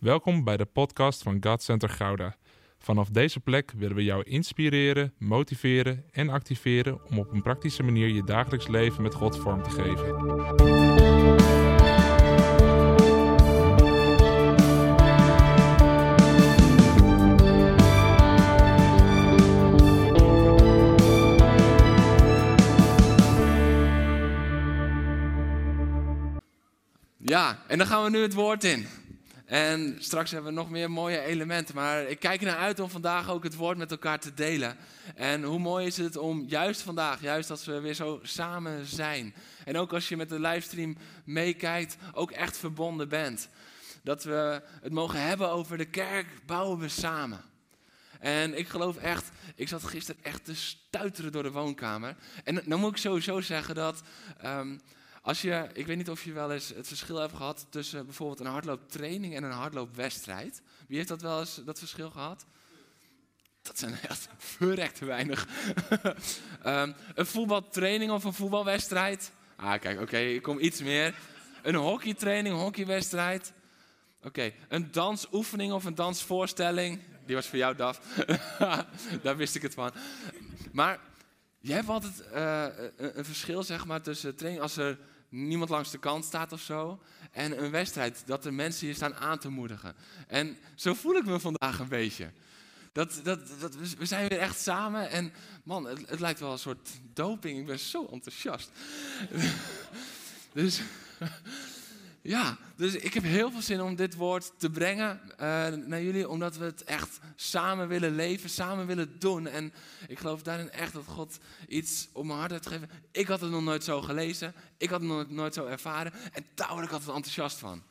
Welkom bij de podcast van God Center Gouda. Vanaf deze plek willen we jou inspireren, motiveren en activeren om op een praktische manier je dagelijks leven met God vorm te geven. Ja, en dan gaan we nu het woord in. En straks hebben we nog meer mooie elementen. Maar ik kijk er naar uit om vandaag ook het woord met elkaar te delen. En hoe mooi is het om juist vandaag, juist als we weer zo samen zijn. En ook als je met de livestream meekijkt, ook echt verbonden bent. Dat we het mogen hebben over de kerk, bouwen we samen. En ik geloof echt, ik zat gisteren echt te stuiteren door de woonkamer. En dan moet ik sowieso zeggen dat. ehm, als je, ik weet niet of je wel eens het verschil hebt gehad tussen bijvoorbeeld een hardlooptraining en een hardloopwedstrijd. Wie heeft dat wel eens dat verschil gehad? Dat zijn echt verrekt weinig. Ehm, een voetbaltraining of een voetbalwedstrijd. Ah, kijk, oké, ik kom iets meer. Een hockeytraining, hockeywedstrijd. Oké, een dansoefening of een dansvoorstelling. Die was voor jou, Daf. Daar wist ik het van. Maar je hebt altijd een verschil zeg maar, tussen training als er niemand langs de kant staat of zo. En een wedstrijd, dat er mensen je staan aan te moedigen. En zo voel ik me vandaag een beetje. Dat, dat, dat, we zijn weer echt samen en man, het, het lijkt wel een soort doping. Ik ben zo enthousiast. dus ja, dus ik heb heel veel zin om dit woord te brengen eh, naar jullie, omdat we het echt samen willen leven, samen willen doen. En ik geloof daarin echt dat God iets op mijn hart heeft gegeven. Ik had het nog nooit zo gelezen, ik had het nog nooit zo ervaren en daar word ik altijd enthousiast van.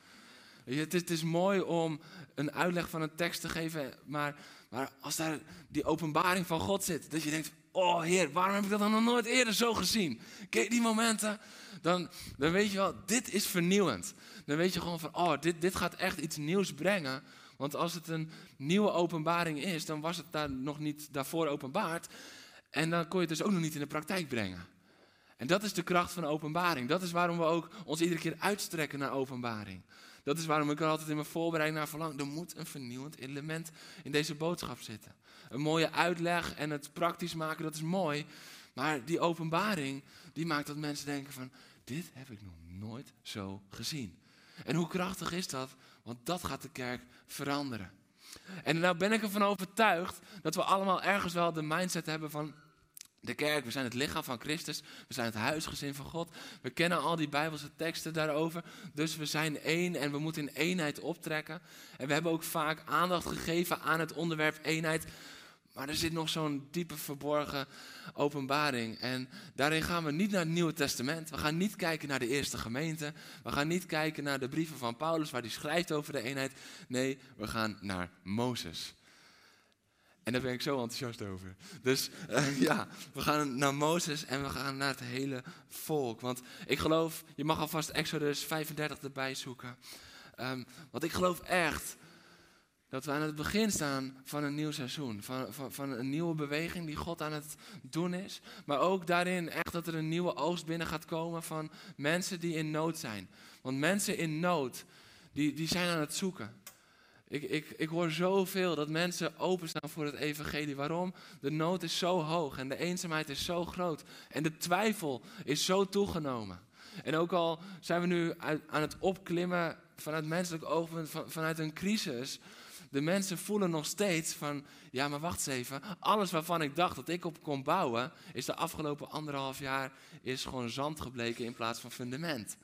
Het, is, het is mooi om een uitleg van een tekst te geven, maar, maar als daar die openbaring van God zit, dat je denkt, oh Heer, waarom heb ik dat dan nog nooit eerder zo gezien? Kijk, die momenten, dan, dan weet je wel, dit is vernieuwend. Dan weet je gewoon van, oh, dit, dit gaat echt iets nieuws brengen. Want als het een nieuwe openbaring is, dan was het daar nog niet daarvoor openbaard. En dan kon je het dus ook nog niet in de praktijk brengen. En dat is de kracht van openbaring. Dat is waarom we ook ons iedere keer uitstrekken naar openbaring. Dat is waarom ik er altijd in mijn voorbereiding naar verlang. Er moet een vernieuwend element in deze boodschap zitten. Een mooie uitleg en het praktisch maken, dat is mooi. Maar die openbaring, die maakt dat mensen denken van, dit heb ik nog nooit zo gezien. En hoe krachtig is dat? Want dat gaat de kerk veranderen. En nou ben ik ervan overtuigd dat we allemaal ergens wel de mindset hebben van de kerk. We zijn het lichaam van Christus. We zijn het huisgezin van God. We kennen al die Bijbelse teksten daarover. Dus we zijn één en we moeten in eenheid optrekken. En we hebben ook vaak aandacht gegeven aan het onderwerp eenheid. Maar er zit nog zo'n diepe verborgen openbaring. En daarin gaan we niet naar het Nieuwe Testament. We gaan niet kijken naar de eerste gemeente. We gaan niet kijken naar de brieven van Paulus waar hij schrijft over de eenheid. Nee, we gaan naar Mozes. En daar ben ik zo enthousiast over. Dus uh, ja, we gaan naar Mozes en we gaan naar het hele volk. Want ik geloof, je mag alvast Exodus 35 erbij zoeken. Um, want ik geloof echt dat we aan het begin staan van een nieuw seizoen. Van, van, van, een nieuwe beweging die God aan het doen is. Maar ook daarin echt dat er een nieuwe oogst binnen gaat komen van mensen die in nood zijn. Want mensen in nood, die, die zijn aan het zoeken. Ik, ik, ik hoor zoveel dat mensen openstaan voor het evangelie. Waarom? De nood is zo hoog en de eenzaamheid is zo groot. En de twijfel is zo toegenomen. En ook al zijn we nu aan het opklimmen vanuit menselijk oogpunt, van, vanuit een crisis. De mensen voelen nog steeds van, ja maar wacht eens even. Alles waarvan ik dacht dat ik op kon bouwen, is de afgelopen anderhalf jaar is gewoon zand gebleken in plaats van fundament.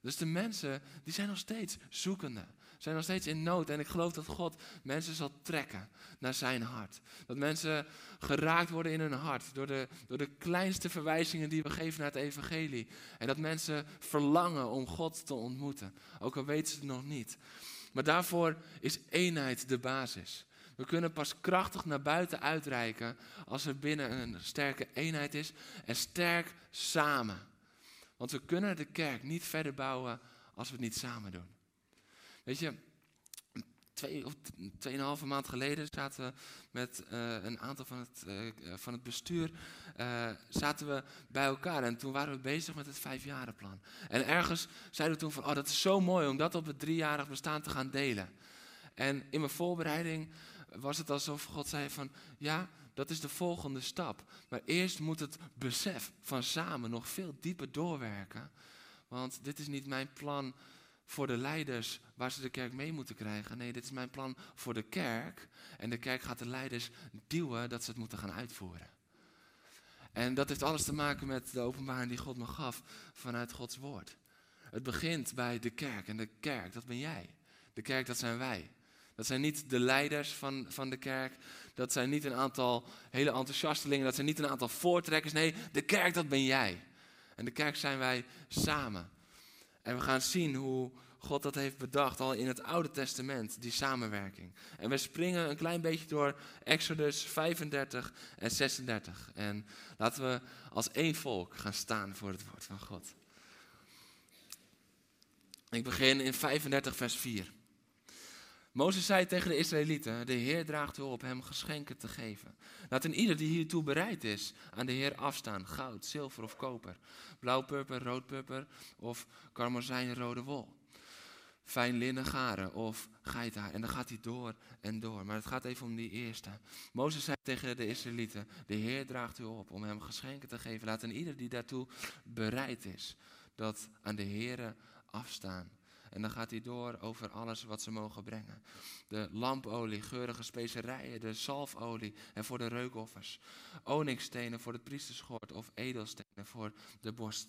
Dus de mensen, die zijn nog steeds zoekende zijn nog steeds in nood. En ik geloof dat God mensen zal trekken naar zijn hart. Dat mensen geraakt worden in hun hart door de, door de kleinste verwijzingen die we geven naar het evangelie. En dat mensen verlangen om God te ontmoeten. Ook al weten ze het nog niet. Maar daarvoor is eenheid de basis. We kunnen pas krachtig naar buiten uitreiken als er binnen een sterke eenheid is en sterk samen. Want we kunnen de kerk niet verder bouwen als we het niet samen doen. Weet je, twee of tweeënhalve maand geleden zaten we met uh, een aantal van het, uh, van het bestuur zaten we bij elkaar. En toen waren we bezig met het vijfjarenplan. En ergens zeiden we toen van, oh dat is zo mooi om dat op het driejarig bestaan te gaan delen. En in mijn voorbereiding was het alsof God zei van, ja, dat is de volgende stap. Maar eerst moet het besef van samen nog veel dieper doorwerken. Want dit is niet mijn plan voor de leiders waar ze de kerk mee moeten krijgen. Nee, dit is mijn plan voor de kerk. En de kerk gaat de leiders duwen dat ze het moeten gaan uitvoeren. En dat heeft alles te maken met de openbaring die God me gaf vanuit Gods woord. Het begint bij de kerk. En de kerk, dat ben jij. De kerk, dat zijn wij. Dat zijn niet de leiders van, van de kerk. Dat zijn niet een aantal hele enthousiastelingen. Dat zijn niet een aantal voortrekkers. Nee, de kerk, dat ben jij. En de kerk zijn wij samen. En we gaan zien hoe God dat heeft bedacht al in het Oude Testament, die samenwerking. En we springen een klein beetje door Exodus 35 en 36. En laten we als één volk gaan staan voor het woord van God. Ik begin in 35 vers 4. Mozes zei tegen de Israëlieten: De Heer draagt u op hem geschenken te geven. Laat een ieder die hiertoe bereid is aan de Heer afstaan: goud, zilver of koper, blauwpurper, roodpurper of karmozijnrode wol. Fijn linnen garen of geithaar. En dan gaat hij door en door. Maar het gaat even om die eerste. Mozes zei tegen de Israëlieten: De Heer draagt u op om hem geschenken te geven. Laat een ieder die daartoe bereid is, dat aan de Heer afstaan. En dan gaat hij door over alles wat ze mogen brengen. De lampolie, geurige specerijen, de zalfolie en voor de reukoffers. Onyxstenen voor het priesterschort of edelstenen voor de borst.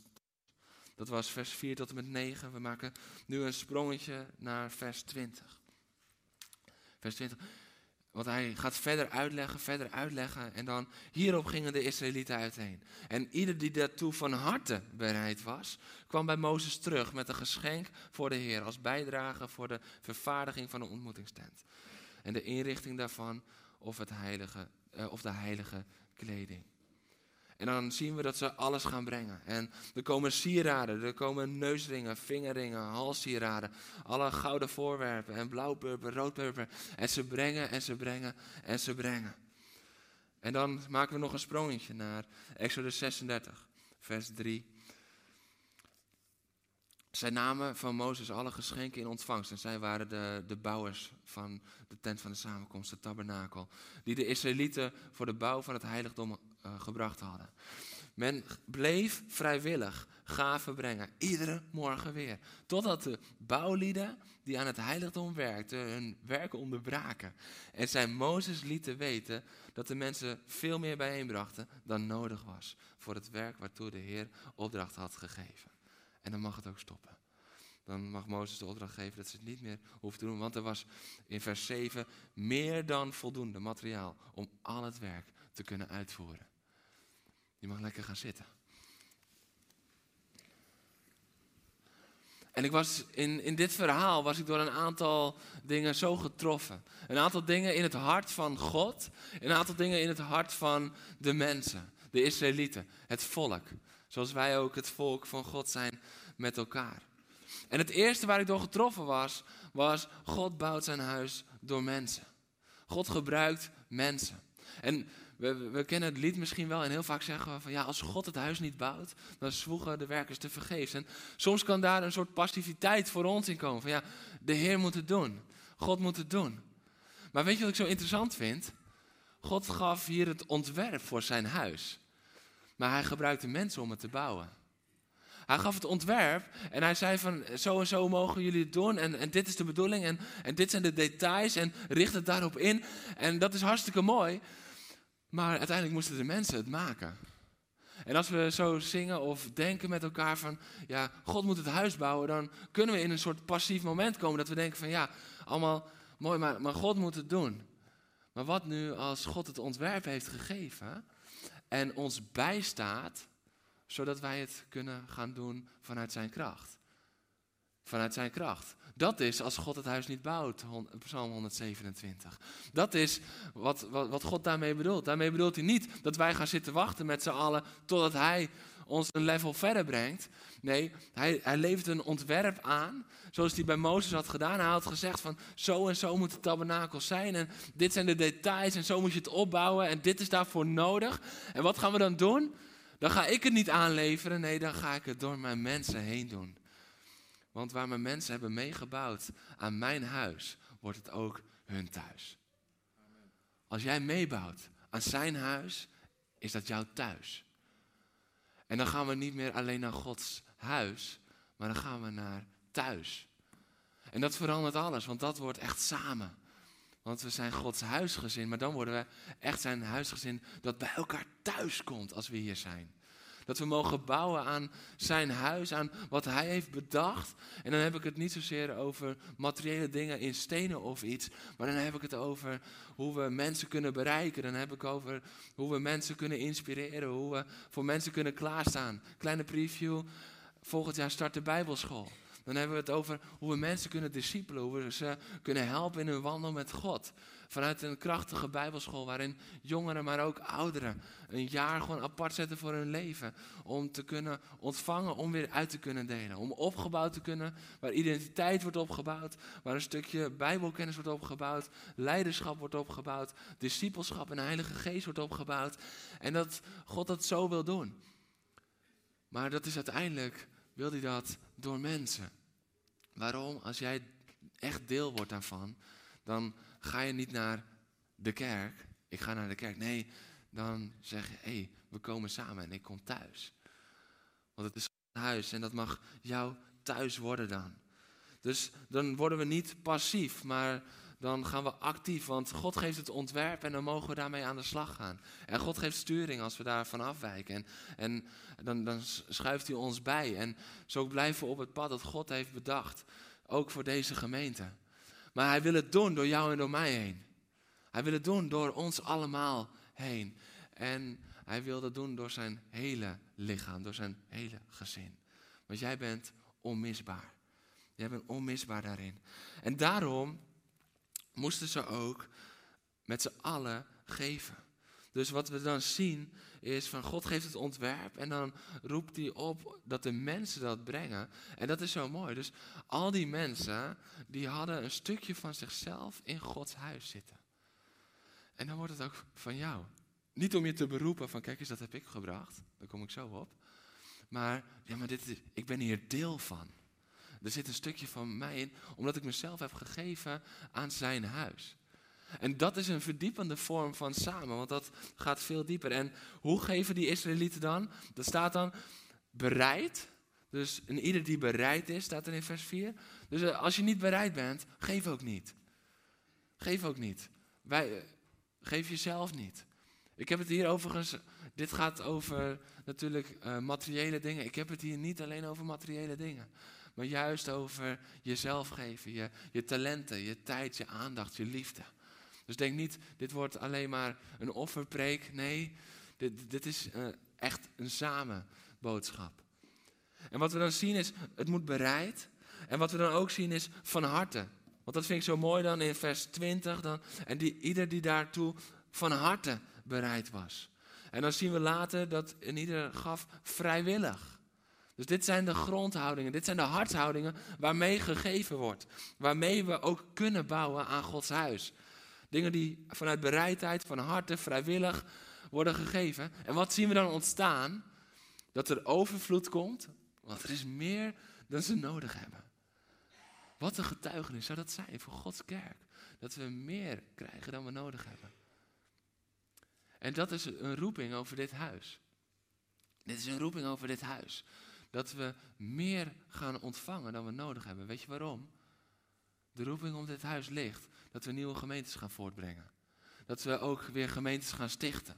Dat was vers 4 tot en met 9. We maken nu een sprongetje naar vers 20. Vers 20. Want hij gaat verder uitleggen, verder uitleggen. En dan hierop gingen de Israëlieten uiteen. En ieder die daartoe van harte bereid was, kwam bij Mozes terug met een geschenk voor de Heer. Als bijdrage voor de vervaardiging van de ontmoetingstent. En de inrichting daarvan of, het heilige, uh, of de heilige kleding. En dan zien we dat ze alles gaan brengen. En er komen sieraden, er komen neusringen, vingerringen, halssieraden. Alle gouden voorwerpen en blauwpurper, roodpurper. En ze brengen en ze brengen en ze brengen. En dan maken we nog een sprongetje naar Exodus 36, vers 3. Zij namen van Mozes alle geschenken in ontvangst. En zij waren de, de bouwers van de tent van de samenkomst, de tabernakel. Die de Israëlieten voor de bouw van het heiligdom uh, gebracht hadden. Men bleef vrijwillig gaven brengen, iedere morgen weer. Totdat de bouwlieden die aan het heiligdom werkten, hun werk onderbraken. En zij Mozes lieten weten dat de mensen veel meer bijeenbrachten dan nodig was voor het werk waartoe de Heer opdracht had gegeven. En dan mag het ook stoppen. Dan mag Mozes de opdracht geven dat ze het niet meer hoeven te doen. Want er was in vers 7 meer dan voldoende materiaal om al het werk te kunnen uitvoeren. Je mag lekker gaan zitten. En ik was in, in dit verhaal was ik door een aantal dingen zo getroffen. Een aantal dingen in het hart van God. Een aantal dingen in het hart van de mensen. De Israëlieten. Het volk. Zoals wij ook het volk van God zijn met elkaar. En het eerste waar ik door getroffen was, was God bouwt zijn huis door mensen. God gebruikt mensen. En we, we, kennen het lied misschien wel en heel vaak zeggen we van ja, als God het huis niet bouwt, dan zwoegen de werkers te vergeefs. En soms kan daar een soort passiviteit voor ons in komen. Van ja, de Heer moet het doen. God moet het doen. Maar weet je wat ik zo interessant vind? God gaf hier het ontwerp voor zijn huis. Maar hij gebruikte mensen om het te bouwen. Hij gaf het ontwerp en hij zei van zo en zo mogen jullie het doen en, en dit is de bedoeling en, en dit zijn de details en richt het daarop in. En dat is hartstikke mooi. Maar uiteindelijk moesten de mensen het maken. En als we zo zingen of denken met elkaar van, ja, God moet het huis bouwen, dan kunnen we in een soort passief moment komen dat we denken van, ja, allemaal mooi, maar, maar God moet het doen. Maar wat nu als God het ontwerp heeft gegeven en ons bijstaat, zodat wij het kunnen gaan doen vanuit zijn kracht? Vanuit zijn kracht. Dat is als God het huis niet bouwt, Psalm 127. Dat is wat, wat, wat God daarmee bedoelt. Daarmee bedoelt hij niet dat wij gaan zitten wachten met z'n allen totdat hij ons een level verder brengt. Nee, hij, hij levert een ontwerp aan, zoals hij bij Mozes had gedaan. Hij had gezegd van zo en zo moet het tabernakel zijn en dit zijn de details en zo moet je het opbouwen en dit is daarvoor nodig. En wat gaan we dan doen? Dan ga ik het niet aanleveren, nee, dan ga ik het door mijn mensen heen doen. Want waar mijn mensen hebben meegebouwd aan mijn huis, wordt het ook hun thuis. Als jij meebouwt aan zijn huis, is dat jouw thuis. En dan gaan we niet meer alleen naar Gods huis, maar dan gaan we naar thuis. En dat verandert alles, want dat wordt echt samen. Want we zijn Gods huisgezin, maar dan worden we echt zijn huisgezin dat bij elkaar thuis komt als we hier zijn. Dat we mogen bouwen aan zijn huis, aan wat hij heeft bedacht. En dan heb ik het niet zozeer over materiële dingen in stenen of iets. Maar dan heb ik het over hoe we mensen kunnen bereiken. Dan heb ik over hoe we mensen kunnen inspireren. Hoe we voor mensen kunnen klaarstaan. Kleine preview. Volgend jaar start de Bijbelschool. Dan hebben we het over hoe we mensen kunnen discipelen, hoe we ze kunnen helpen in hun wandel met God. Vanuit een krachtige Bijbelschool waarin jongeren, maar ook ouderen een jaar gewoon apart zetten voor hun leven. Om te kunnen ontvangen, om weer uit te kunnen delen. Om opgebouwd te kunnen, waar identiteit wordt opgebouwd, waar een stukje Bijbelkennis wordt opgebouwd, leiderschap wordt opgebouwd, discipelschap en Heilige Geest wordt opgebouwd. En dat God dat zo wil doen. Maar dat is uiteindelijk wil hij dat door mensen. Waarom? Als jij echt deel wordt daarvan, dan ga je niet naar de kerk. Ik ga naar de kerk. Nee, dan zeg je, hé, hey, we komen samen en ik kom thuis. Want het is huis en dat mag jouw thuis worden dan. Dus dan worden we niet passief, maar dan gaan we actief. Want God geeft het ontwerp en dan mogen we daarmee aan de slag gaan. En God geeft sturing als we daarvan afwijken. En, en dan, dan schuift hij ons bij. En zo blijven we op het pad dat God heeft bedacht. Ook voor deze gemeente. Maar hij wil het doen door jou en door mij heen. Hij wil het doen door ons allemaal heen. En hij wil dat doen door zijn hele lichaam, door zijn hele gezin. Want jij bent onmisbaar. Jij bent onmisbaar daarin. En daarom moesten ze ook met z'n allen geven. Dus wat we dan zien is van God geeft het ontwerp en dan roept hij op dat de mensen dat brengen. En dat is zo mooi. Dus al die mensen die hadden een stukje van zichzelf in Gods huis zitten. En dan wordt het ook van jou. Niet om je te beroepen van kijk eens dat heb ik gebracht. Daar kom ik zo op. Maar ja, maar dit, ik ben hier deel van. Er zit een stukje van mij in, omdat ik mezelf heb gegeven aan zijn huis. En dat is een verdiepende vorm van samen, want dat gaat veel dieper. En hoe geven die Israëlieten dan? Dat staat dan bereid. Dus een ieder die bereid is, staat er in vers 4. Dus eh, als je niet bereid bent, geef ook niet. Geef ook niet. Wij, eh, geef jezelf niet. Ik heb het hier overigens, dit gaat over natuurlijk uh, materiële dingen. Ik heb het hier niet alleen over materiële dingen maar juist over jezelf geven, je, je talenten, je tijd, je aandacht, je liefde. Dus denk niet, dit wordt alleen maar een offerpreek. Nee, dit, dit is uh, echt een samenboodschap. En wat we dan zien is, het moet bereid. En wat we dan ook zien is van harte. Want dat vind ik zo mooi dan in vers 20. Dan, en die, ieder die daartoe van harte bereid was. En dan zien we later dat in ieder gaf vrijwillig. Dus dit zijn de grondhoudingen, dit zijn de hartshoudingen waarmee gegeven wordt. Waarmee we ook kunnen bouwen aan Gods huis. Dingen die vanuit bereidheid, van harte, vrijwillig worden gegeven. En wat zien we dan ontstaan? Dat er overvloed komt, want er is meer dan ze nodig hebben. Wat een getuigenis zou dat zijn voor Gods kerk. Dat we meer krijgen dan we nodig hebben. En dat is een roeping over dit huis. Dit is een roeping over dit huis dat we meer gaan ontvangen dan we nodig hebben. Weet je waarom? De roeping om dit huis ligt dat we nieuwe gemeentes gaan voortbrengen. Dat we ook weer gemeentes gaan stichten.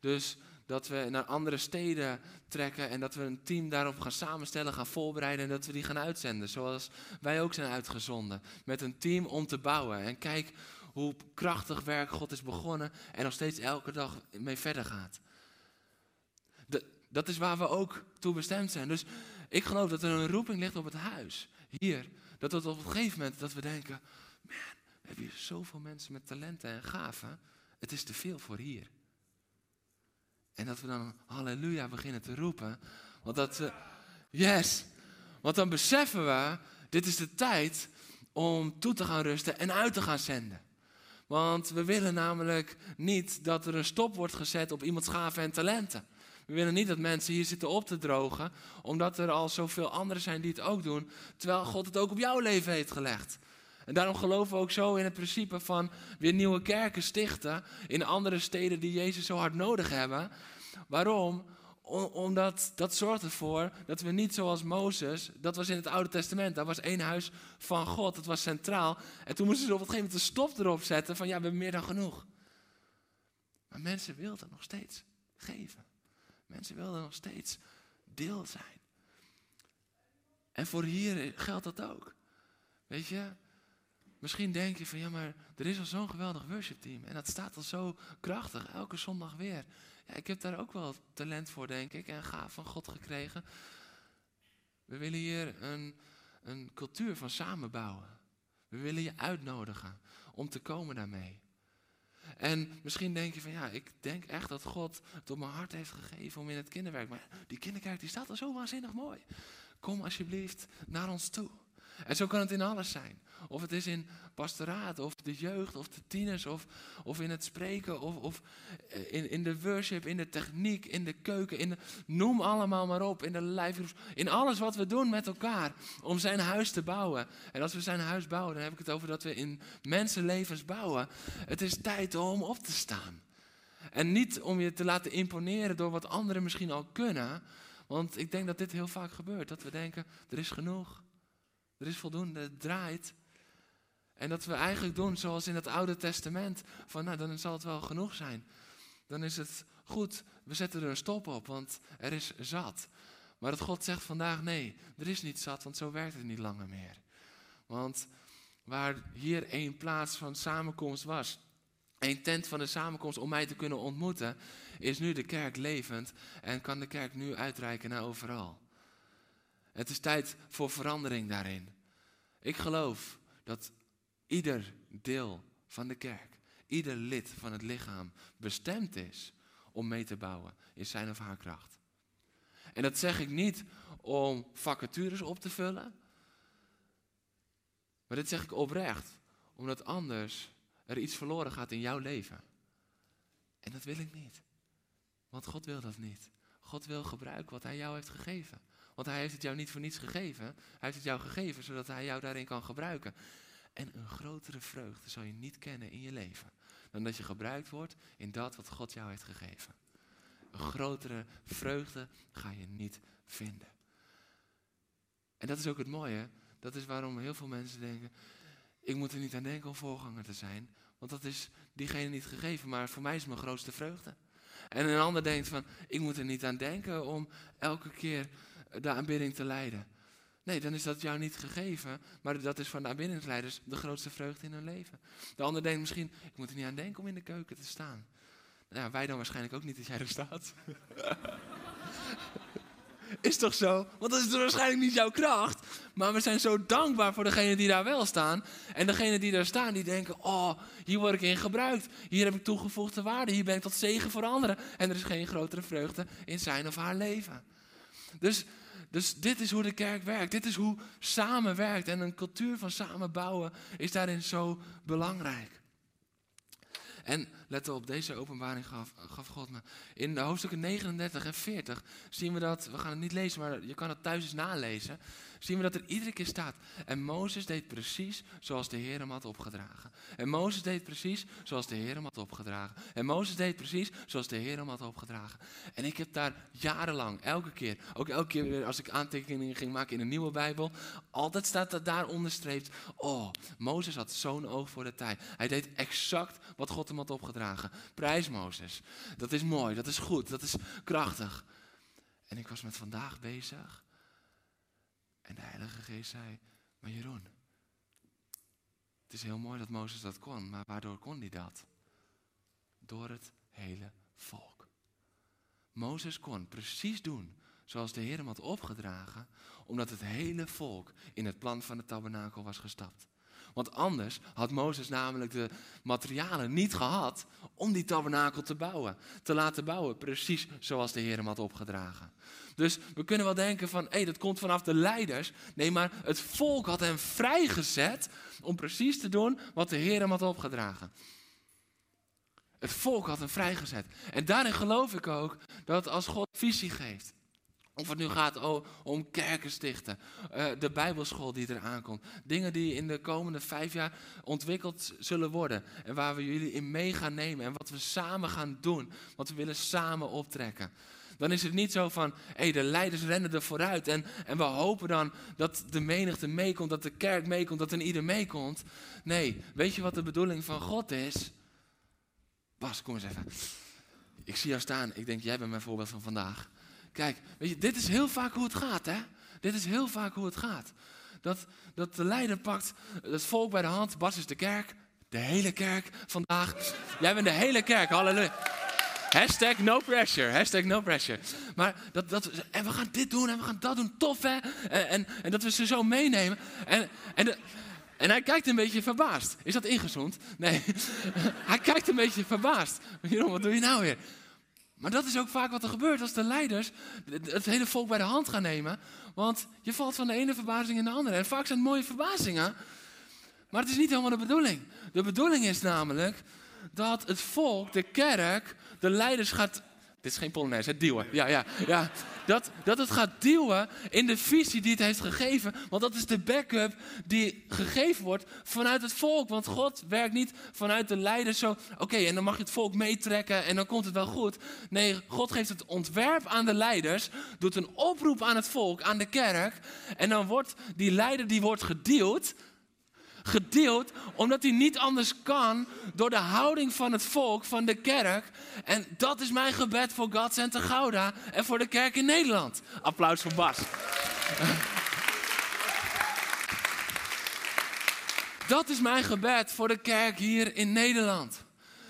Dus dat we naar andere steden trekken en dat we een team daarop gaan samenstellen, gaan voorbereiden en dat we die gaan uitzenden. Zoals wij ook zijn uitgezonden. Met een team om te bouwen. En kijk hoe krachtig werk God is begonnen en nog steeds elke dag mee verder gaat. Dat is waar we ook toe bestemd zijn. Dus ik geloof dat er een roeping ligt op het huis. Hier. Dat het op een gegeven moment dat we denken, man, we hebben hier zoveel mensen met talenten en gaven. Het is te veel voor hier. En dat we dan halleluja beginnen te roepen. Want dat yes. Want dan beseffen we, dit is de tijd om toe te gaan rusten en uit te gaan zenden. Want we willen namelijk niet dat er een stop wordt gezet op iemands gaven en talenten. We willen niet dat mensen hier zitten op te drogen, omdat er al zoveel anderen zijn die het ook doen, terwijl God het ook op jouw leven heeft gelegd. En daarom geloven we ook zo in het principe van weer nieuwe kerken stichten in andere steden die Jezus zo hard nodig hebben. Waarom? omdat dat zorgt ervoor dat we niet zoals Mozes, dat was in het Oude Testament, dat was één huis van God, dat was centraal. En toen moesten ze op een gegeven moment de stop erop zetten van ja, we hebben meer dan genoeg. Maar mensen wilden nog steeds geven. Mensen wilden nog steeds deel zijn. En voor hier geldt dat ook. Weet je, misschien denk je van ja, maar er is al zo'n geweldig worshipteam en dat staat al zo krachtig, elke zondag weer. Ja, ik heb daar ook wel talent voor, denk ik, en gaaf van God gekregen. We willen hier een, een cultuur van samenbouwen. We willen je uitnodigen om te komen daarmee. En misschien denk je van ja, ik denk echt dat God het op mijn hart heeft gegeven om in het kinderwerk. Maar die kinderkerk die staat al zo waanzinnig mooi. Kom alsjeblieft naar ons toe. En zo kan het in alles zijn. Of het is in pastoraat, of de jeugd, of de tieners, of, of in het spreken, of, of eh, in, in de worship, in de techniek, in de keuken, in noem allemaal maar op, in de lijfgroep, in alles wat we doen met elkaar om zijn huis te bouwen. En als we zijn huis bouwen, dan heb ik het over dat we in mensenlevens bouwen. Het is tijd om op te staan. En niet om je te laten imponeren door wat anderen misschien al kunnen. Want ik denk dat dit heel vaak gebeurt. Dat we denken, er is genoeg. Er is voldoende, het draait. En dat we eigenlijk doen zoals in het Oude Testament. Van nou, dan zal het wel genoeg zijn. Dan is het goed, we zetten er een stop op, want er is zat. Maar dat God zegt vandaag nee, er is niet zat, want zo werkt het niet langer meer. Want waar hier één plaats van samenkomst was, één tent van de samenkomst om mij te kunnen ontmoeten, is nu de kerk levend en kan de kerk nu uitreiken naar overal. Het is tijd voor verandering daarin. Ik geloof dat ieder deel van de kerk, ieder lid van het lichaam bestemd is om mee te bouwen in zijn of haar kracht. En dat zeg ik niet om vacatures op te vullen, maar dit zeg ik oprecht, omdat anders er iets verloren gaat in jouw leven. En dat wil ik niet. Want God wil dat niet. God wil gebruiken wat Hij jou heeft gegeven. Want Hij heeft het jou niet voor niets gegeven. Hij heeft het jou gegeven zodat Hij jou daarin kan gebruiken. En een grotere vreugde zal je niet kennen in je leven dan dat je gebruikt wordt in dat wat God jou heeft gegeven. Een grotere vreugde ga je niet vinden. En dat is ook het mooie. Dat is waarom heel veel mensen denken: ik moet er niet aan denken om voorganger te zijn, want dat is diegene niet gegeven. Maar voor mij is mijn grootste vreugde. En een ander denkt van: ik moet er niet aan denken om elke keer de aanbidding te leiden. Nee, dan is dat jou niet gegeven, maar dat is van de aanbiddingsleiders de grootste vreugde in hun leven. De ander denkt misschien, ik moet er niet aan denken om in de keuken te staan. Nou wij dan waarschijnlijk ook niet dat jij er staat. is toch zo? Want dat is waarschijnlijk niet jouw kracht. Maar we zijn zo dankbaar voor degenen die daar wel staan. En degenen die daar staan, die denken, oh, hier word ik in gebruikt. Hier heb ik toegevoegde waarde. Hier ben ik tot zegen voor anderen. En er is geen grotere vreugde in zijn of haar leven. Dus dus dit is hoe de kerk werkt. Dit is hoe samen werkt. En een cultuur van samenbouwen is daarin zo belangrijk. En let op, deze openbaring gaf, gaf God me. In hoofdstukken 39 en 40 zien we dat, we gaan het niet lezen, maar je kan het thuis eens nalezen zien we dat er iedere keer staat. En Mozes deed precies zoals de Heer hem had opgedragen. En Mozes deed precies zoals de Heer hem had opgedragen. En Mozes deed precies zoals de Heer hem had opgedragen. En ik heb daar jarenlang, elke keer, ook elke keer weer als ik aantekeningen ging maken in een nieuwe Bijbel, altijd staat dat daar onderstreept. Oh, Mozes had zo'n oog voor de tijd. Hij deed exact wat God hem had opgedragen. Prijs Mozes. Dat is mooi, dat is goed, dat is krachtig. En ik was met vandaag bezig. En de Heilige Geest zei, maar Jeroen, het is heel mooi dat Mozes dat kon, maar waardoor kon hij dat? Door het hele volk. Mozes kon precies doen zoals de Heer hem had opgedragen, omdat het hele volk in het plan van de tabernakel was gestapt. Want anders had Mozes namelijk de materialen niet gehad om die tabernakel te bouwen. Te laten bouwen, precies zoals de Heer hem had opgedragen. Dus we kunnen wel denken van, hé, hey, dat komt vanaf de leiders. Nee, maar het volk had hem vrijgezet om precies te doen wat de Heer hem had opgedragen. Het volk had hem vrijgezet. En daarin geloof ik ook dat als God visie geeft, Of het nu gaat om kerken stichten, uh, de Bijbelschool die eraan komt. Dingen die in de komende vijf jaar ontwikkeld zullen worden. En waar we jullie in mee gaan nemen. En wat we samen gaan doen. Wat we willen samen optrekken. Dan is het niet zo van, hé, hey, de leiders rennen er vooruit. En, en we hopen dan dat de menigte meekomt, dat de kerk meekomt, dat er ieder meekomt. Nee, weet je wat de bedoeling van God is? Bas, kom eens even. Ik zie jou staan. Ik denk, jij bent mijn voorbeeld van vandaag. Kijk, weet je, dit is heel vaak hoe het gaat, hè? Dit is heel vaak hoe het gaat. Dat, dat de leider pakt het volk bij de hand. Bas is de kerk. De hele kerk vandaag. Jij bent de hele kerk, halleluja. Hashtag no pressure, hashtag no pressure. Maar dat, dat, en we gaan dit doen en we gaan dat doen, tof hè. En, en, en dat we ze zo meenemen. En, en, de, en hij kijkt een beetje verbaasd. Is dat ingezoomd? Nee. hij kijkt een beetje verbaasd. Jeroen, wat doe je nou weer? Maar dat is ook vaak wat er gebeurt als de leiders het hele volk bij de hand gaan nemen. Want je valt van de ene verbazing in de andere. En vaak zijn het mooie verbazingen. Maar het is niet helemaal de bedoeling. De bedoeling is namelijk dat het volk, de kerk, de leiders gaat. Dit is geen Polonaise, het duwen. Ja, ja, ja. Dat, dat het gaat duwen in de visie die het heeft gegeven. Want dat is de backup die gegeven wordt vanuit het volk. Want God werkt niet vanuit de leiders zo. Oké, en dan mag je het volk meetrekken en dan komt het wel goed. Nee, God geeft het ontwerp aan de leiders. Doet een oproep aan het volk, aan de kerk. En dan wordt die leider die wordt gedeeld gedeeld, omdat hij niet anders kan door de houding van het volk, van de kerk. En dat is mijn gebed voor God Center Gouda en voor de kerk in Nederland. Applaus voor Bas. Dat is mijn gebed voor de kerk hier in Nederland.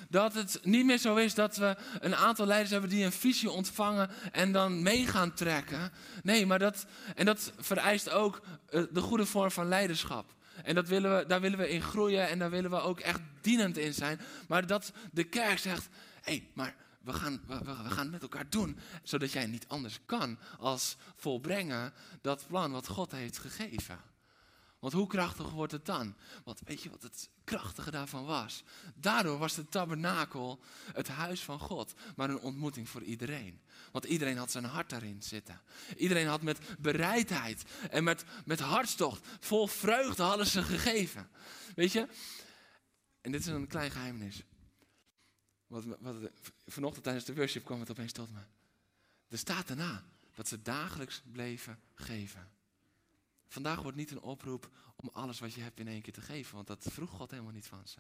Dat het niet meer zo is dat we een aantal leiders hebben die een visie ontvangen en dan mee gaan trekken. Nee, maar dat, en dat vereist ook eh, de goede vorm van leiderschap. En dat willen we, daar willen we in groeien en daar willen we ook echt dienend in zijn. Maar dat de kerk zegt, hé, hey, maar we gaan, we, gaan het met elkaar doen. Zodat jij niet anders kan als volbrengen dat plan wat God heeft gegeven. Want hoe krachtig wordt het dan? Want weet je wat het krachtige daarvan was? Daardoor was de tabernakel het huis van God, maar een ontmoeting voor iedereen. Want iedereen had zijn hart daarin zitten. Iedereen had met bereidheid en met, met hartstocht, vol vreugde hadden ze gegeven. Weet je? En dit is een klein geheimnis. Wat, wat, vanochtend tijdens de worship kwam het opeens tot me. Er staat daarna dat ze dagelijks bleven geven. Vandaag wordt niet een oproep om alles wat je hebt in één keer te geven, want dat vroeg God helemaal niet van ze.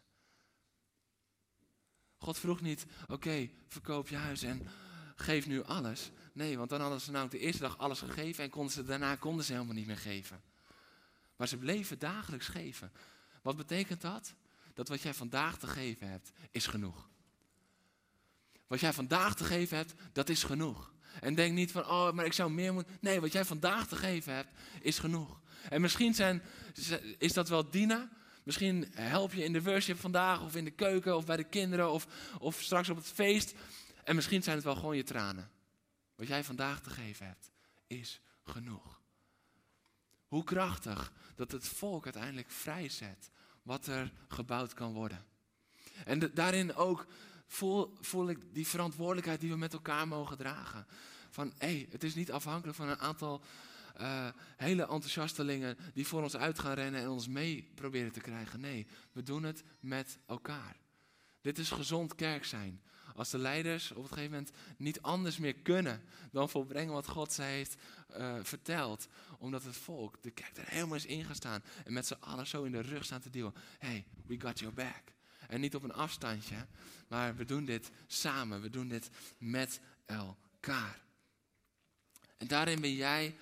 God vroeg niet, oké, verkoop je huis en geef nu alles. Nee, want dan hadden ze nou de eerste dag alles gegeven en konden ze, daarna konden ze helemaal niet meer geven. Maar ze bleven dagelijks geven. Wat betekent dat? Dat wat jij vandaag te geven hebt, is genoeg. Wat jij vandaag te geven hebt, dat is genoeg. En denk niet van, oh, maar ik zou meer moeten. Nee, wat jij vandaag te geven hebt, is genoeg. En misschien zijn, is dat wel Dina. Misschien help je in de worship vandaag, of in de keuken, of bij de kinderen, of, of straks op het feest. En misschien zijn het wel gewoon je tranen. Wat jij vandaag te geven hebt, is genoeg. Hoe krachtig dat het volk uiteindelijk vrijzet wat er gebouwd kan worden. En daarin ook voel, voel ik die verantwoordelijkheid die we met elkaar mogen dragen. Van hé, hey, het is niet afhankelijk van een aantal uh, hele enthousiastelingen die voor ons uit gaan rennen en ons mee proberen te krijgen. Nee, we doen het met elkaar. Dit is gezond kerk zijn. Als de leiders op een gegeven moment niet anders meer kunnen dan volbrengen wat God ze heeft uh, verteld. Omdat het volk, de kerk er helemaal is ingestaan en met z'n allen zo in de rug staan te duwen. Hey, we got your back. En niet op een afstandje, maar we doen dit samen. We doen dit met elkaar. En daarin ben jij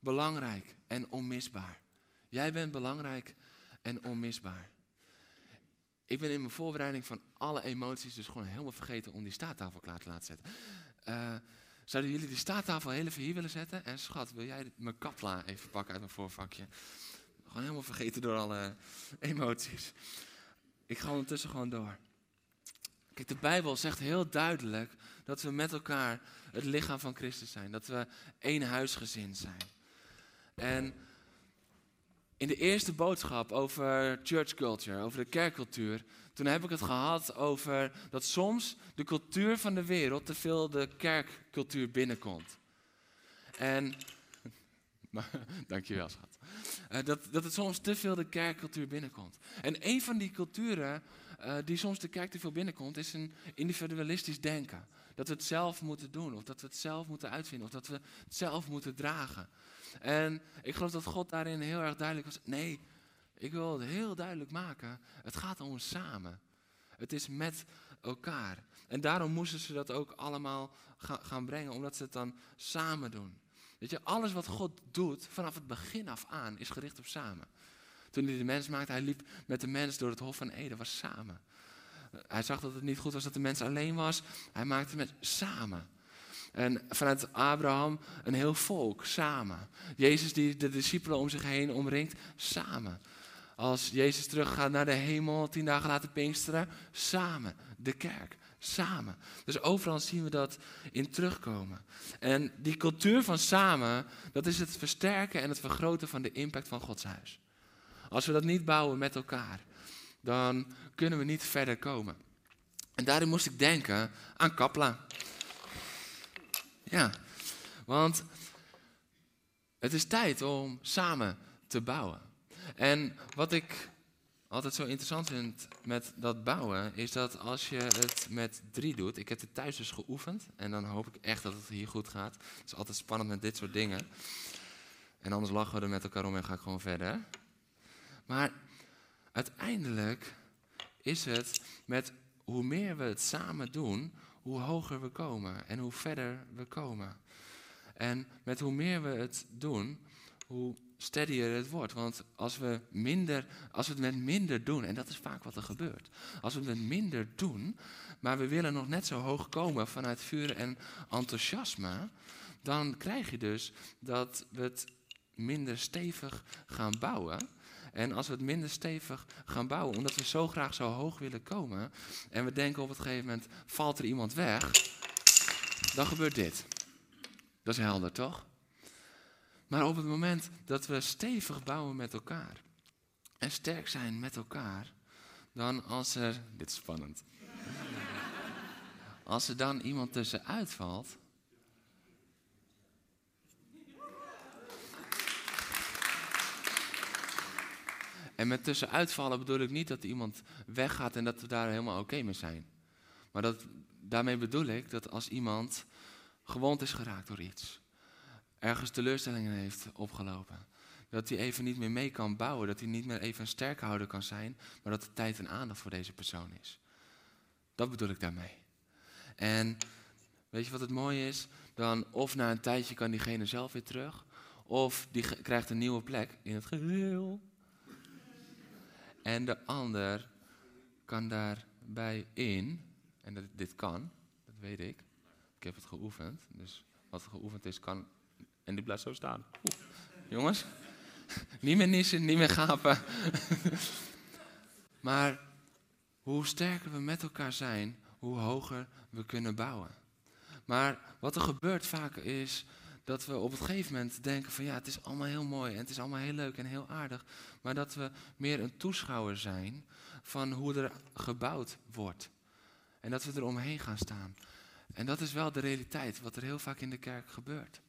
belangrijk en onmisbaar. Jij bent belangrijk en onmisbaar. Ik ben in mijn voorbereiding van alle emoties dus gewoon helemaal vergeten om die staattafel klaar te laten zetten. Uh, zouden jullie die staattafel heel even hier willen zetten? En schat, wil jij mijn kapla even pakken uit mijn voorvakje? Gewoon helemaal vergeten door alle emoties. Ik ga ondertussen gewoon door. Kijk, de Bijbel zegt heel duidelijk dat we met elkaar het lichaam van Christus zijn. Dat we één huisgezin zijn. En in de eerste boodschap over church culture, over de kerkcultuur, toen heb ik het gehad over dat soms de cultuur van de wereld te veel de kerkcultuur binnenkomt. En, dankjewel schat. Uh, dat, dat het soms te veel de kerkcultuur binnenkomt. En een van die culturen uh, die soms de kerk te veel binnenkomt, is een individualistisch denken. Dat we het zelf moeten doen, of dat we het zelf moeten uitvinden, of dat we het zelf moeten dragen. En ik geloof dat God daarin heel erg duidelijk was. Nee, ik wil het heel duidelijk maken. Het gaat om samen. Het is met elkaar. En daarom moesten ze dat ook allemaal gaan brengen, omdat ze het dan samen doen. Weet je, alles wat God doet, vanaf het begin af aan, is gericht op samen. Toen hij de mens maakte, hij liep met de mens door het Hof van Eden, was samen. Hij zag dat het niet goed was dat de mens alleen was. Hij maakte het samen. En vanuit Abraham een heel volk, samen. Jezus die de discipelen om zich heen omringt, samen. Als Jezus teruggaat naar de hemel, tien dagen later Pinksteren, samen. De kerk, samen. Dus overal zien we dat in terugkomen. En die cultuur van samen, dat is het versterken en het vergroten van de impact van Gods huis. Als we dat niet bouwen met elkaar, dan kunnen we niet verder komen. En daarin moest ik denken aan Kapla. Ja, want het is tijd om samen te bouwen. En wat ik altijd zo interessant vind met dat bouwen, is dat als je het met drie doet. Ik heb het thuis dus geoefend en dan hoop ik echt dat het hier goed gaat. Het is altijd spannend met dit soort dingen. En anders lachen we er met elkaar om en ga ik gewoon verder. Maar uiteindelijk is het met hoe meer we het samen doen, hoe hoger we komen en hoe verder we komen. En met hoe meer we het doen, hoe steadier het wordt. Want als we, minder, als we het met minder doen, en dat is vaak wat er gebeurt. Als we het met minder doen, maar we willen nog net zo hoog komen vanuit vuur en enthousiasme, dan krijg je dus dat we het minder stevig gaan bouwen. En als we het minder stevig gaan bouwen, omdat we zo graag zo hoog willen komen, en we denken op het gegeven moment, valt er iemand weg, dan gebeurt dit. Dat is helder, toch? Maar op het moment dat we stevig bouwen met elkaar en sterk zijn met elkaar, dan als er, dit is spannend, als er dan iemand tussenuit valt, En met tussenuitvallen bedoel ik niet dat iemand weggaat en dat we daar helemaal oké mee zijn. Maar dat, daarmee bedoel ik dat als iemand gewond is geraakt door iets, ergens teleurstellingen heeft opgelopen, dat hij even niet meer mee kan bouwen, dat hij niet meer even een sterkhouder kan zijn, maar dat er tijd en aandacht voor deze persoon is. Dat bedoel ik daarmee. En weet je wat het mooie is? Dan of na een tijdje kan diegene zelf weer terug, of die krijgt een nieuwe plek in het geheel. En de ander kan daarbij in, en dat, dit kan, dat weet ik. Ik heb het geoefend, dus wat geoefend is kan. En die blijft zo staan. Jongens, niet meer nissen, niet meer gapen. maar hoe sterker we met elkaar zijn, hoe hoger we kunnen bouwen. Maar wat er gebeurt vaak is dat we op het gegeven moment denken van ja, het is allemaal heel mooi en het is allemaal heel leuk en heel aardig. Maar dat we meer een toeschouwer zijn van hoe er gebouwd wordt. En dat we er omheen gaan staan. En dat is wel de realiteit, wat er heel vaak in de kerk gebeurt.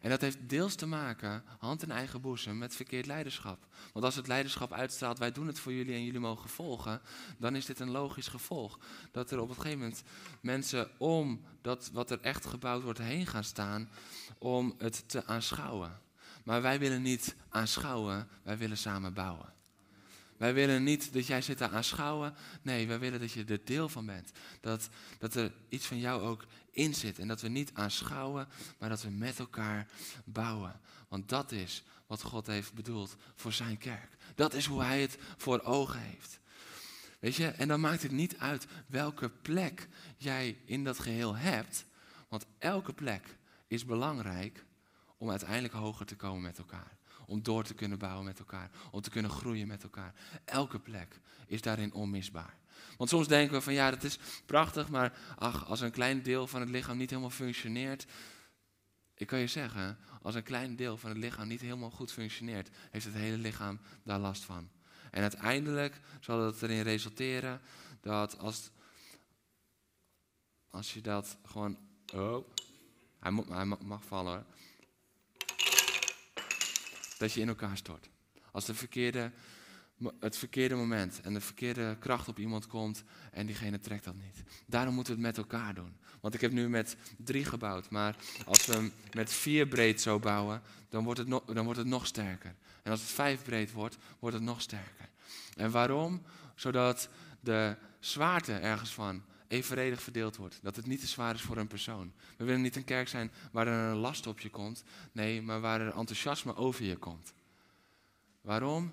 En dat heeft deels te maken, hand in eigen boezem, met verkeerd leiderschap. Want als het leiderschap uitstraalt, wij doen het voor jullie en jullie mogen volgen, dan is dit een logisch gevolg. Dat er op een gegeven moment mensen om dat wat er echt gebouwd wordt heen gaan staan, om het te aanschouwen. Maar wij willen niet aanschouwen, wij willen samen bouwen. Wij willen niet dat jij zit te aanschouwen. Nee, wij willen dat je er deel van bent. Dat, dat er iets van jou ook in zit. En dat we niet aanschouwen, maar dat we met elkaar bouwen. Want dat is wat God heeft bedoeld voor zijn kerk. Dat is hoe hij het voor ogen heeft. Weet je, en dan maakt het niet uit welke plek jij in dat geheel hebt. Want elke plek is belangrijk om uiteindelijk hoger te komen met elkaar. Om door te kunnen bouwen met elkaar. Om te kunnen groeien met elkaar. Elke plek is daarin onmisbaar. Want soms denken we van ja, dat is prachtig, maar ach, als een klein deel van het lichaam niet helemaal functioneert. Ik kan je zeggen, als een klein deel van het lichaam niet helemaal goed functioneert, heeft het hele lichaam daar last van. En uiteindelijk zal dat erin resulteren dat als, als je dat gewoon. Oh, hij, hij mag vallen hoor. Dat je in elkaar stort. Als de verkeerde, het verkeerde moment en de verkeerde kracht op iemand komt en diegene trekt dat niet. Daarom moeten we het met elkaar doen. Want ik heb nu met drie gebouwd, maar als we hem met vier breed zo bouwen, dan wordt het, dan wordt het nog sterker. En als het vijf breed wordt, wordt het nog sterker. En waarom? Zodat de zwaarte ergens van evenredig verdeeld wordt. Dat het niet te zwaar is voor een persoon. We willen niet een kerk zijn waar er een last op je komt. Nee, maar waar er enthousiasme over je komt. Waarom?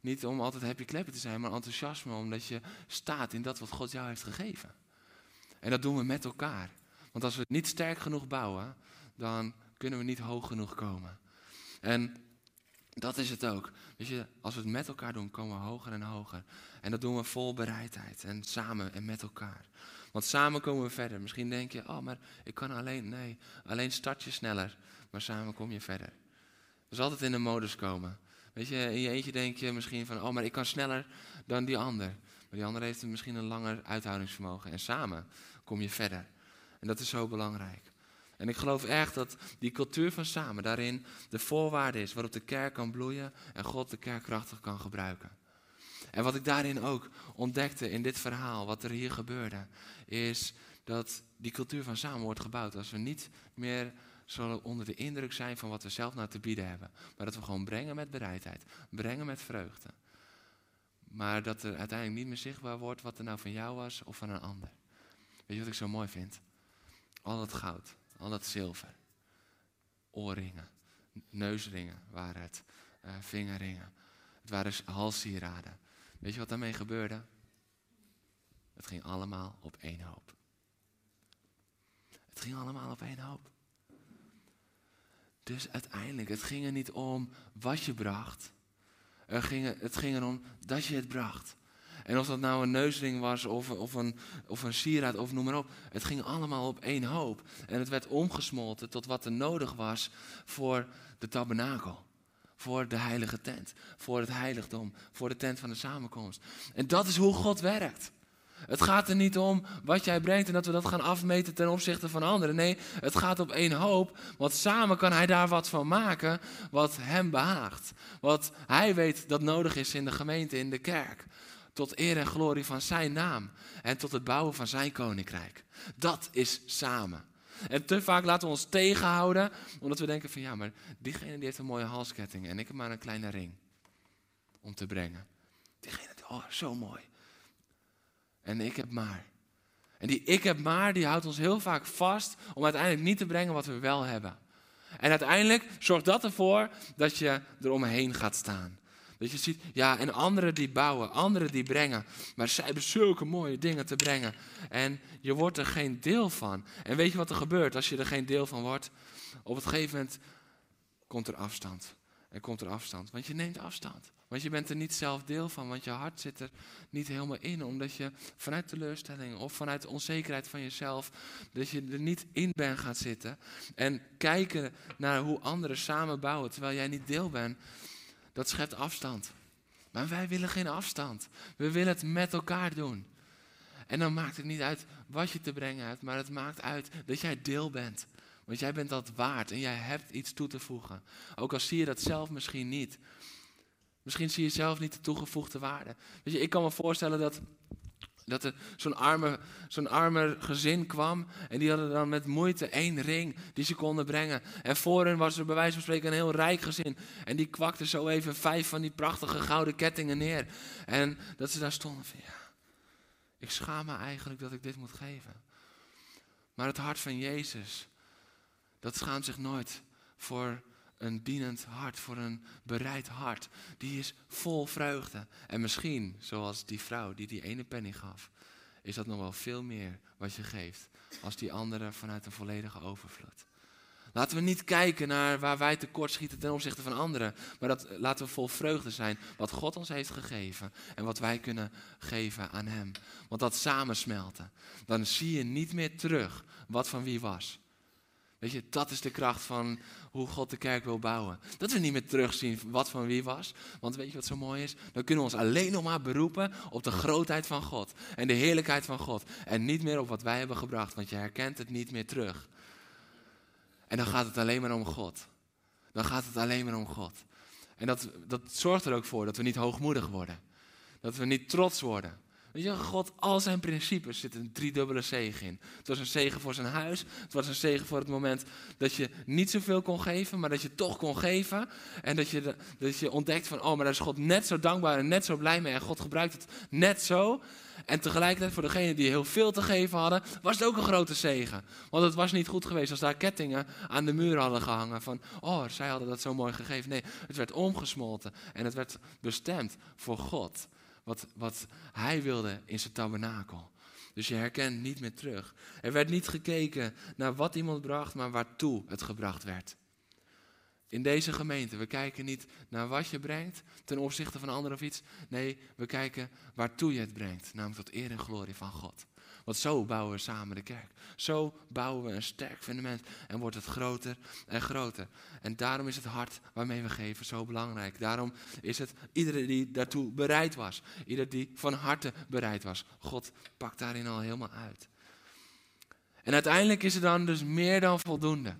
Niet om altijd happy kleppen te zijn, maar enthousiasme omdat je staat in dat wat God jou heeft gegeven. En dat doen we met elkaar. Want als we het niet sterk genoeg bouwen, dan kunnen we niet hoog genoeg komen. En dat is het ook. Je, als we het met elkaar doen, komen we hoger en hoger. En dat doen we vol bereidheid en samen en met elkaar. Want samen komen we verder. Misschien denk je, oh, maar ik kan alleen. Nee, alleen start je sneller, maar samen kom je verder. Dus altijd in de modus komen. Weet je, in je eentje denk je misschien van, oh, maar ik kan sneller dan die ander. Maar die ander heeft misschien een langer uithoudingsvermogen. En samen kom je verder. En dat is zo belangrijk. En ik geloof echt dat die cultuur van samen daarin de voorwaarde is waarop de kerk kan bloeien en God de kerk krachtig kan gebruiken. En wat ik daarin ook ontdekte in dit verhaal, wat er hier gebeurde, is dat die cultuur van samen wordt gebouwd als we niet meer zullen onder de indruk zijn van wat we zelf nou te bieden hebben. Maar dat we gewoon brengen met bereidheid, brengen met vreugde. Maar dat er uiteindelijk niet meer zichtbaar wordt wat er nou van jou was of van een ander. Weet je wat ik zo mooi vind? Al dat goud, al dat zilver, oorringen, neusringen waren het, uh, vingerringen. Het waren halssieraden. Weet je wat daarmee gebeurde? Het ging allemaal op één hoop. Het ging allemaal op één hoop. Dus uiteindelijk, het ging er niet om wat je bracht. Er ging, het ging erom dat je het bracht. En of dat nou een neusring was of, of, een, of een sieraad of noem maar op. Het ging allemaal op één hoop. En het werd omgesmolten tot wat er nodig was voor de tabernakel. Voor de heilige tent. Voor het heiligdom. Voor de tent van de samenkomst. En dat is hoe God werkt. Het gaat er niet om wat jij brengt en dat we dat gaan afmeten ten opzichte van anderen. Nee, het gaat op één hoop. Want samen kan hij daar wat van maken wat hem behaagt. Wat hij weet dat nodig is in de gemeente, in de kerk. Tot eer en glorie van zijn naam. En tot het bouwen van zijn koninkrijk. Dat is samen. En te vaak laten we ons tegenhouden, omdat we denken van ja, maar diegene die heeft een mooie halsketting en ik heb maar een kleine ring om te brengen. Diegene, oh, zo mooi. En ik heb maar. En die ik heb maar, die houdt ons heel vaak vast om uiteindelijk niet te brengen wat we wel hebben. En uiteindelijk zorgt dat ervoor dat je eromheen gaat staan. Dat je ziet, ja, en anderen die bouwen, anderen die brengen. Maar zij hebben zulke mooie dingen te brengen. En je wordt er geen deel van. En weet je wat er gebeurt als je er geen deel van wordt? Op het gegeven moment komt er afstand. Er komt er afstand, want je neemt afstand. Want je bent er niet zelf deel van, want je hart zit er niet helemaal in. Omdat je vanuit teleurstelling of vanuit onzekerheid van jezelf, dat je er niet in bent gaan zitten. En kijken naar hoe anderen samen bouwen, terwijl jij niet deel bent, dat schept afstand. Maar wij willen geen afstand. We willen het met elkaar doen. En dan maakt het niet uit wat je te brengen hebt, maar het maakt uit dat jij deel bent. Want jij bent dat waard en jij hebt iets toe te voegen. Ook al zie je dat zelf misschien niet. Misschien zie je zelf niet de toegevoegde waarde. Weet je, ik kan me voorstellen dat, dat er zo'n arme, zo'n arme gezin kwam. En die hadden dan met moeite één ring die ze konden brengen. En voor hen was er bij wijze van spreken een heel rijk gezin. En die kwakte zo even vijf van die prachtige gouden kettingen neer. En dat ze daar stonden van ja, ik schaam me eigenlijk dat ik dit moet geven. Maar het hart van Jezus, dat schaamt zich nooit voor een dienend hart, voor een bereid hart. Die is vol vreugde. En misschien, zoals die vrouw die die ene penny gaf, is dat nog wel veel meer wat je geeft als die andere vanuit een volledige overvloed. Laten we niet kijken naar waar wij tekortschieten ten opzichte van anderen. Maar dat, laten we vol vreugde zijn wat God ons heeft gegeven. En wat wij kunnen geven aan Hem. Want dat samensmelten. Dan zie je niet meer terug wat van wie was. Weet je, dat is de kracht van hoe God de kerk wil bouwen. Dat we niet meer terugzien wat van wie was. Want weet je wat zo mooi is? Dan kunnen we ons alleen nog maar beroepen op de grootheid van God. En de heerlijkheid van God. En niet meer op wat wij hebben gebracht. Want je herkent het niet meer terug. En dan gaat het alleen maar om God. Dan gaat het alleen maar om God. En dat, dat zorgt er ook voor dat we niet hoogmoedig worden. Dat we niet trots worden. Weet je, God, al zijn principes zitten een driedubbele zegen in. Het was een zegen voor zijn huis. Het was een zegen voor het moment dat je niet zoveel kon geven, maar dat je toch kon geven. En dat je, dat je ontdekt van, oh, maar daar is God net zo dankbaar en net zo blij mee. En God gebruikt het net zo. En tegelijkertijd voor degenen die heel veel te geven hadden, was het ook een grote zegen. Want het was niet goed geweest als daar kettingen aan de muur hadden gehangen. Van, oh, zij hadden dat zo mooi gegeven. Nee, het werd omgesmolten en het werd bestemd voor God. Wat, wat hij wilde in zijn tabernakel. Dus je herkent niet meer terug. Er werd niet gekeken naar wat iemand bracht, maar waartoe het gebracht werd. In deze gemeente, we kijken niet naar wat je brengt ten opzichte van anderen of iets. Nee, we kijken waartoe je het brengt, namelijk tot eer en glorie van God. Want zo bouwen we samen de kerk. Zo bouwen we een sterk fundament en wordt het groter en groter. En daarom is het hart waarmee we geven zo belangrijk. Daarom is het iedereen die daartoe bereid was. Ieder die van harte bereid was. God pakt daarin al helemaal uit. En uiteindelijk is het dan dus meer dan voldoende.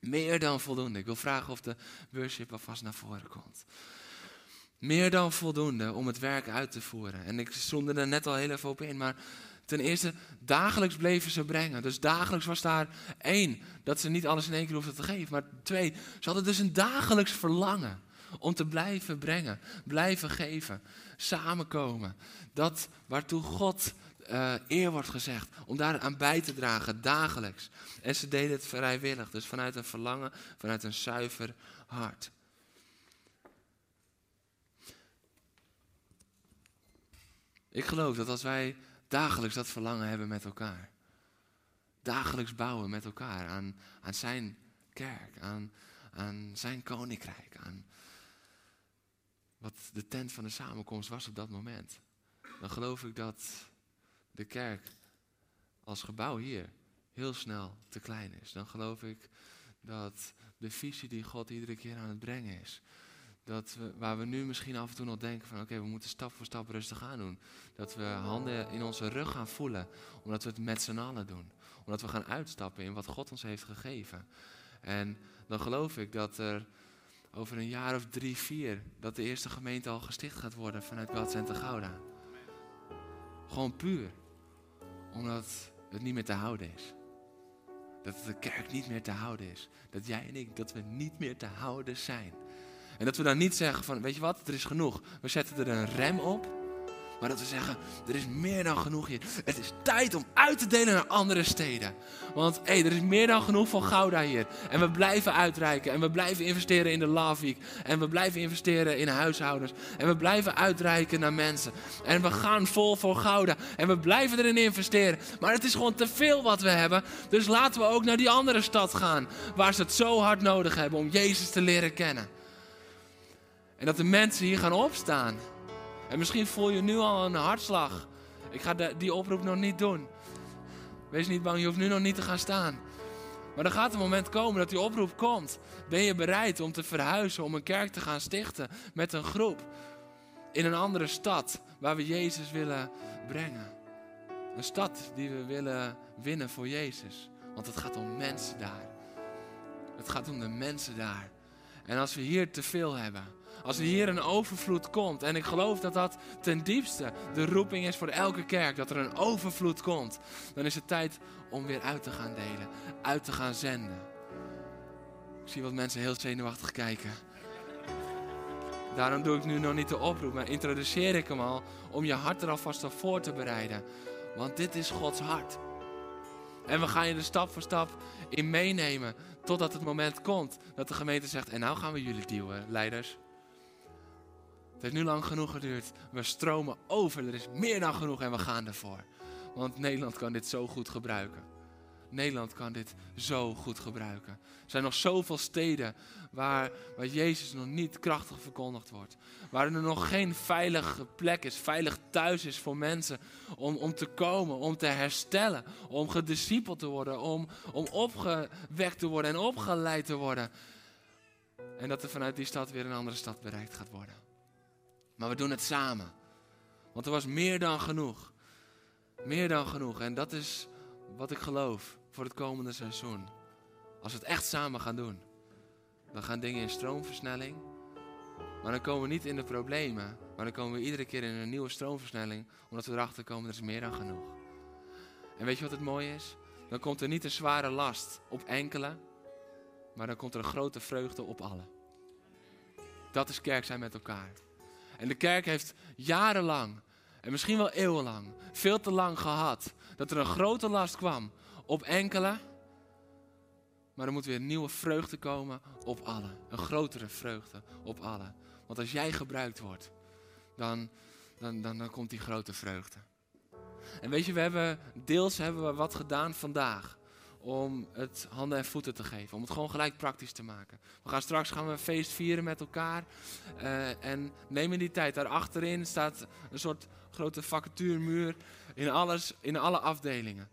Meer dan voldoende. Ik wil vragen of de worship alvast naar voren komt. Meer dan voldoende om het werk uit te voeren. En ik zonde er net al heel even op in, maar ten eerste, dagelijks bleven ze brengen. Dus dagelijks was daar één, dat ze niet alles in één keer hoefden te geven. Maar twee, ze hadden dus een dagelijks verlangen om te blijven brengen, blijven geven, samenkomen. Dat waartoe God uh, eer wordt gezegd. Om daar aan bij te dragen, dagelijks. En ze deden het vrijwillig. Dus vanuit een verlangen, vanuit een zuiver hart. Ik geloof dat als wij dagelijks dat verlangen hebben met elkaar. Dagelijks bouwen met elkaar aan, aan zijn kerk, aan, aan zijn koninkrijk, aan wat de tent van de samenkomst was op dat moment. Dan geloof ik dat de kerk als gebouw hier heel snel te klein is. Dan geloof ik dat de visie die God iedere keer aan het brengen is. Dat we, waar we nu misschien af en toe nog denken van oké, we moeten stap voor stap rustig aan doen. Dat we handen in onze rug gaan voelen, omdat we het met z'n allen doen. Omdat we gaan uitstappen in wat God ons heeft gegeven. En dan geloof ik dat er over een jaar of drie, vier, dat de eerste gemeente al gesticht gaat worden vanuit God Center Gouda. Gewoon puur omdat het niet meer te houden is. Dat de kerk niet meer te houden is. Dat jij en ik, dat we niet meer te houden zijn. En dat we dan niet zeggen van, weet je wat, er is genoeg. We zetten er een rem op. Maar dat we zeggen, er is meer dan genoeg hier. Het is tijd om uit te delen naar andere steden. Want hey, er is meer dan genoeg van Gouda hier. En we blijven uitreiken. En we blijven investeren in de Love. En we blijven investeren in huishoudens. En we blijven uitreiken naar mensen. En we gaan vol voor Gouda. En we blijven erin investeren. Maar het is gewoon te veel wat we hebben. Dus laten we ook naar die andere stad gaan. Waar ze het zo hard nodig hebben om Jezus te leren kennen. En dat de mensen hier gaan opstaan. En misschien voel je nu al een hartslag. Ik ga die oproep nog niet doen. Wees niet bang, je hoeft nu nog niet te gaan staan. Maar er gaat een moment komen dat die oproep komt. Ben je bereid om te verhuizen, om een kerk te gaan stichten met een groep in een andere stad waar we Jezus willen brengen? Een stad die we willen winnen voor Jezus. Want het gaat om mensen daar. Het gaat om de mensen daar. En als we hier te veel hebben, als er hier een overvloed komt, en ik geloof dat dat ten diepste de roeping is voor elke kerk, dat er een overvloed komt, dan is het tijd om weer uit te gaan delen, uit te gaan zenden. Ik zie wat mensen heel zenuwachtig kijken. Daarom doe ik nu nog niet de oproep, maar introduceer ik hem al om je hart er alvast voor te bereiden. Want dit is Gods hart. En we gaan je er stap voor stap in meenemen. Totdat het moment komt dat de gemeente zegt: En nou gaan we jullie duwen, leiders. Het heeft nu lang genoeg geduurd. We stromen over. Er is meer dan genoeg en we gaan ervoor. Want Nederland kan dit zo goed gebruiken. Nederland kan dit zo goed gebruiken. Er zijn nog zoveel steden waar, waar Jezus nog niet krachtig verkondigd wordt. Waar er nog geen veilige plek is, veilig thuis is voor mensen om, om te komen, om te herstellen, om gediscipeld te worden, om, om opgewekt te worden en opgeleid te worden. En dat er vanuit die stad weer een andere stad bereikt gaat worden. Maar we doen het samen. Want er was meer dan genoeg. Meer dan genoeg. En dat is wat ik geloof voor het komende seizoen. Als we het echt samen gaan doen, dan gaan dingen in stroomversnelling. Maar dan komen we niet in de problemen. Maar dan komen we iedere keer in een nieuwe stroomversnelling. Omdat we erachter komen, er is meer dan genoeg. En weet je wat het mooie is? Dan komt er niet een zware last op enkele. Maar dan komt er een grote vreugde op allen. Dat is kerk zijn met elkaar. En de kerk heeft jarenlang, en misschien wel eeuwenlang, veel te lang gehad. Dat er een grote last kwam op enkele. Maar er moet weer nieuwe vreugde komen op allen. Een grotere vreugde op allen. Want als jij gebruikt wordt, dan, dan, dan, dan komt die grote vreugde. En weet je, we hebben deels hebben we wat gedaan vandaag om het handen en voeten te geven. Om het gewoon gelijk praktisch te maken. We gaan straks gaan we een feest vieren met elkaar. Uh, en neem in die tijd. Daar achterin staat een soort grote vacatuurmuur in, alles, in alle afdelingen.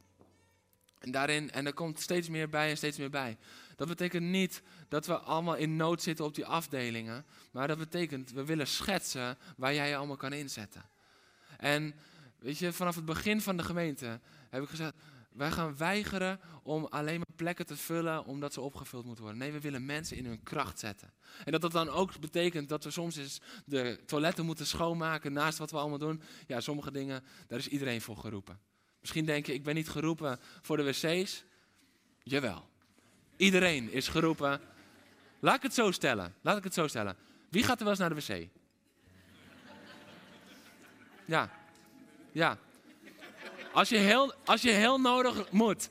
En, daarin, en er komt steeds meer bij en steeds meer bij. Dat betekent niet dat we allemaal in nood zitten op die afdelingen. Maar dat betekent, we willen schetsen waar jij je allemaal kan inzetten. En weet je, vanaf het begin van de gemeente heb ik gezegd, wij gaan weigeren om alleen maar plekken te vullen omdat ze opgevuld moeten worden. Nee, we willen mensen in hun kracht zetten. En dat dat dan ook betekent dat we soms eens de toiletten moeten schoonmaken naast wat we allemaal doen. Ja, sommige dingen, daar is iedereen voor geroepen. Misschien denk je, ik ben niet geroepen voor de wc's. Jawel. Iedereen is geroepen. Laat ik het zo stellen. Laat ik het zo stellen. Wie gaat er wel eens naar de wc? Ja. Ja. Als je heel, als je heel nodig moet.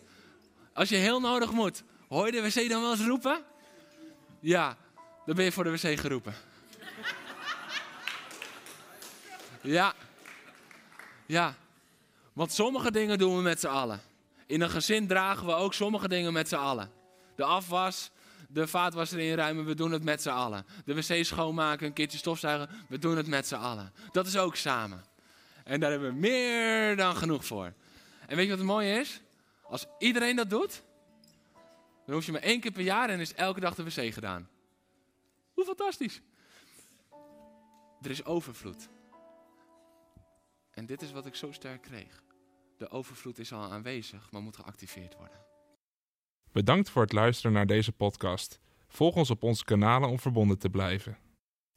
Als je heel nodig moet. Hoor je de wc dan wel eens roepen? Ja. Dan ben je voor de wc geroepen. Ja. Ja. Want sommige dingen doen we met z'n allen. In een gezin dragen we ook sommige dingen met z'n allen. De afwas, de vaatwasser inruimen, we doen het met z'n allen. De wc schoonmaken, een keertje stofzuigen, we doen het met z'n allen. Dat is ook samen. En daar hebben we meer dan genoeg voor. En weet je wat het mooie is? Als iedereen dat doet, dan hoef je maar één keer per jaar en is elke dag de wc gedaan. Hoe fantastisch. Er is overvloed. En dit is wat ik zo sterk kreeg. De overvloed is al aanwezig, maar moet geactiveerd worden. Bedankt voor het luisteren naar deze podcast. Volg ons op onze kanalen om verbonden te blijven.